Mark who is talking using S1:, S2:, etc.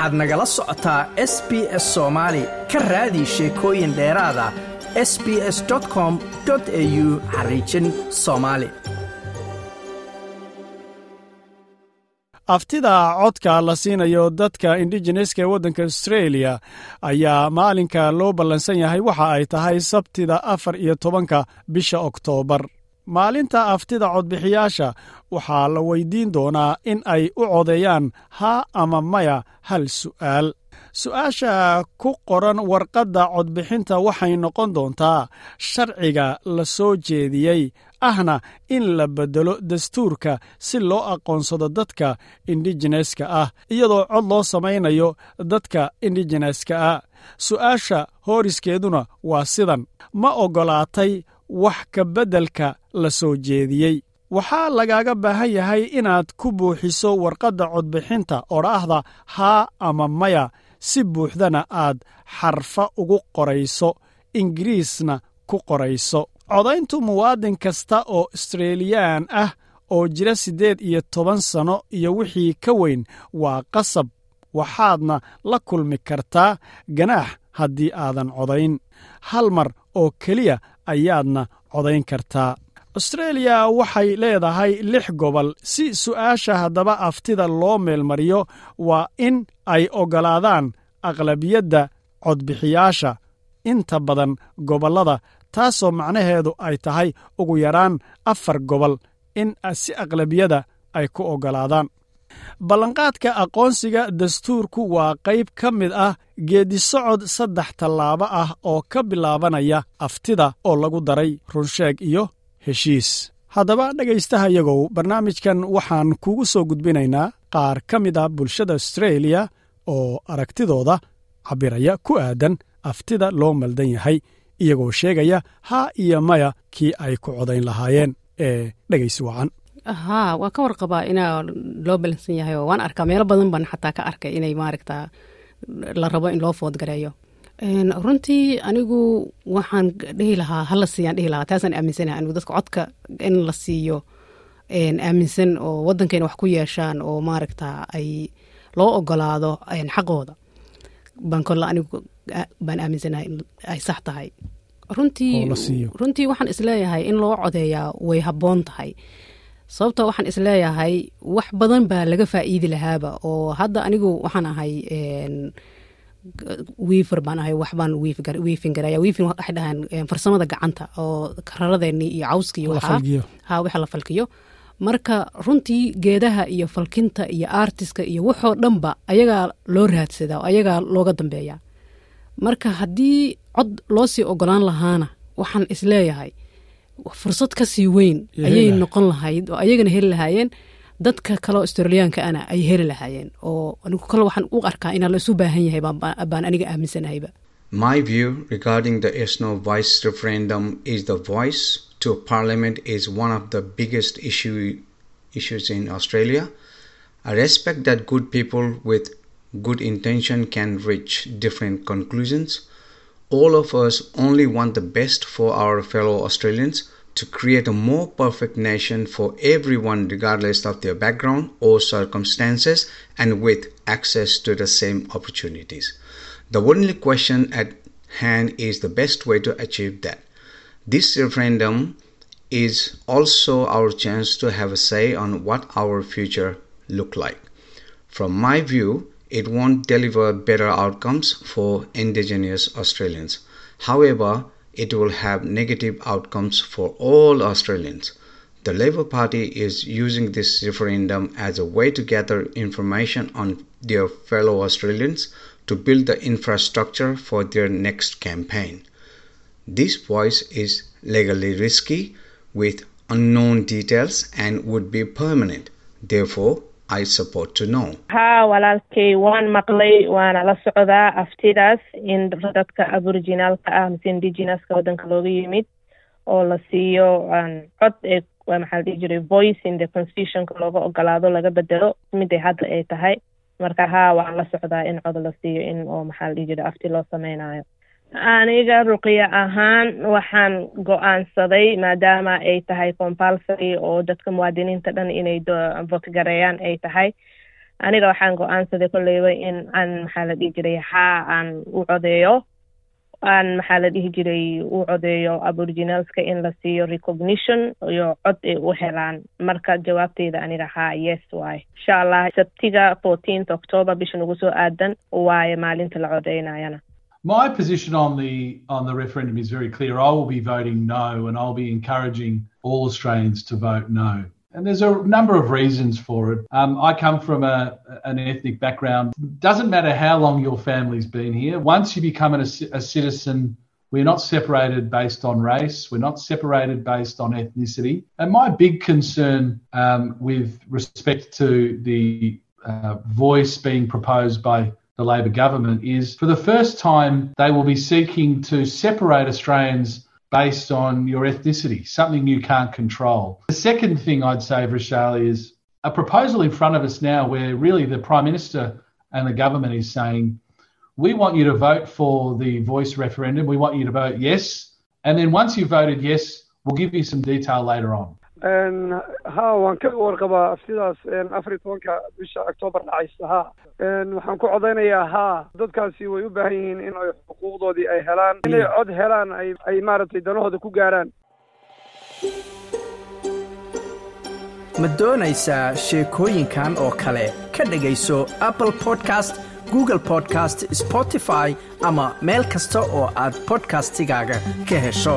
S1: waxaad nagala socotaa s b s soomaali ka raadi sheekooyin dheeraada s b s com au xariijin soomaali
S2: aftida codka la siinayo dadka indigeneska ee waddanka australia ayaa maalinka loo ballansan yahay waxa ay tahay sabtida afar iyo tobanka bisha oktoobar maalinta aftida codbixiyaasha waxaa la weydiin doonaa in ay u codeeyaan haa ama maya hal su'aal. Su'aasha ku qoran warqadda codbixinta waxay noqon doontaa sharciga la soo jeediyey ahna in la beddelo dastuurka si loo aqoonsado dadka indigeneska ah iyadoo cod loo samaynayo dadka indigeneska ah. Su'aasha hooriskeeduna waa sidan ma oggolaatay wax ka beddelka la soo jeediyey. Waxaa lagaaga baahan yahay inaad ku buuxiso warqadda codbixinta odhaahda haa ama maya si buuxdana aad xarfa ugu qorayso ingiriisna ku qorayso. Codayntu muwaadin kasta oo australiyaan ah oo jira siddeed iyo toban sanno iyo wixii ka weyn waa qasab. Waxaadna la kulmi kartaa ganaax haddii aadan codayn. Hal mar oo keliya ayaadna codayn kartaa. Austreeliya waxay leedahay lix gobol si su'aasha haddaba aftida loo meelmariyo waa in ay oggolaadaan aqlabiyadda codbixiyaasha. Inta badan gobollada taasoo macnaheedu ay tahay ugu yaraan afar gobol in si aqlabiyada ay ku oggolaadaan ballanqaadka aqoonsiga dastuurku waa qayb ka mid ah geedisocod saddex tallaabo ah oo ka bilaabanaya aftida oo lagu daray runsheeg iyo heshiis. Haddaba dhegaystahayagow barnaamijkan waxaan kugu soo gudbinaynaa qaar ka mid ah bulshada austreeliya oo aragtidooda cabbiraya ku aadan aftida loo maldan yahay iyagoo sheegaya haa iyo maya kii ay ku codayn lahaayeen ee dhegaysi wacan
S3: haa waa ka warqabaa inaa loo balansan yahay oo waan arkaa meelo badan baan xataa ka arkay inay maaragta la rabo in loo foodgareeyo. Runtii anigu waxaan dhihi lahaa hala siiyaan dhihi lahaa taasaan aaminsanaha anigu dadka codka in la siiyo aaminsan oo waddankeena wax ku yeeshaan oo maaragta ay loo ogolaado xaqooda. Baan kolla anigu baan aaminsanahay in ay sax tahay. Runtii runtii waxaan is leeyahay in loo codeeyaa way habboon tahay sababto waxaan is leeyahay wax badan baa laga faa'iidi lahaaba oo hadda anigu waxaan ahay wiifer baan ahay waxbaan wiifin garaya wiifin waxay dhahaan farsamada gacanta oo raradeeni iyo cawska iyo waxa la falkiyo. Marka runtii geedaha iyo falkinta iyo artiska iyo waxoo dhanba ayagaa loo raadsadaa oo ayagaa looga dambeeya. Marka haddii cod loo sii ogolaan lahaana waxaan is leeyahay fursad ka sii weyn ayay noqon lahayd oo ayagana heli lahaayeen dadka kaleo australiyaanka ana ay heli lahaayeen oo anigu kale waxaan u arkaa inaa la isu baahan yahay baan aniga aaminsanahayba
S4: My view regarding the Esno Vice referendum is the voice to Parliament is one of the biggest issue, issues in Australia. I respect that good people with good intention can reach different conclusions. All of us only want the best for our fellow Australians to create a more perfect nation for everyone, regardless of their background or circumstances, and with access to the same opportunities. The only question at hand is the best way to achieve that. This referendum is also our chance to have a say on what our future look like. From my view, it won't deliver better outcomes for indigenous Australians. However, it will have negative outcomes for all Australians. The Labour Party is using this referendum as a way to gather information on their fellow Australians to build the infrastructure for their next campaign. This voice is legally risky with unknown details and would be permanent. Therefore, I support to know.
S5: haa walaalkay waan maqlay waana la socdaa aftidaas in dadka aboriginaalka ah mise indigenouska waddanka looga yimid oo la siiyo cod ee maxaa la jiray voice in the constitutionka looga ogolaado laga bedelo miday hadda ay tahay marka haa waan la socdaa in cod la siiyo in oo maxaa la jiray afti loo sameynayo aniga ruqya ahaan waxaan go'aansaday maadaama ay tahay compulsory oo dadka muwaadiniinta dhan inay votgareeyaan ay tahay. Aniga waxaan go'aansaday kolleyba in aan maxaa la dhihi jiray haa aan u codeeyo. Aan maxaa la dhihi jiray u codeeyo aboriginalska in la siiyo recognition iyo cod ay u helaan. Marka jawaabteyda aniga haa yes waaye insha allah sabtiga fourteenth october bisha nagu soo aadan waaye maalinta la codeynayana
S6: My position on the on the referendum is very clear. I will be voting no, and I'll be encouraging all Australians to vote no. And there's a number of reasons for it. Um, I come from a, an ethnic background. Doesn't matter how long your family's been here. Once you become a, a citizen, we're not separated based on race. We're not separated based on ethnicity. And my big concern um, with respect to the uh, voice being proposed by the Labor government is for the first time they will be seeking to separate Australians based on your ethnicity, something you can't control. The second thing I'd say, Vishal, is a proposal in front of us now where really the Prime Minister and the government is saying, we want you to vote for the voice referendum. We want you to vote yes. And then once you've voted yes, we'll give you some detail later on.
S7: Ha waan ka warqabaa aftidaas afar iyo tobanka bisha octoobar dhacaysa ha. Waxaan ku codaynayaa ha. Dadkaasi way u baahan yihiin in xuquuqdoodii ay helaan inay cod helaan ay ay maaragtay danahooda ku gaaraan.
S1: Ma doonaysaa sheekooyinkan oo kale? Ka dhegayso apple podcast google podcast spotify ama meel kasta oo aad podcastigaaga ka hesho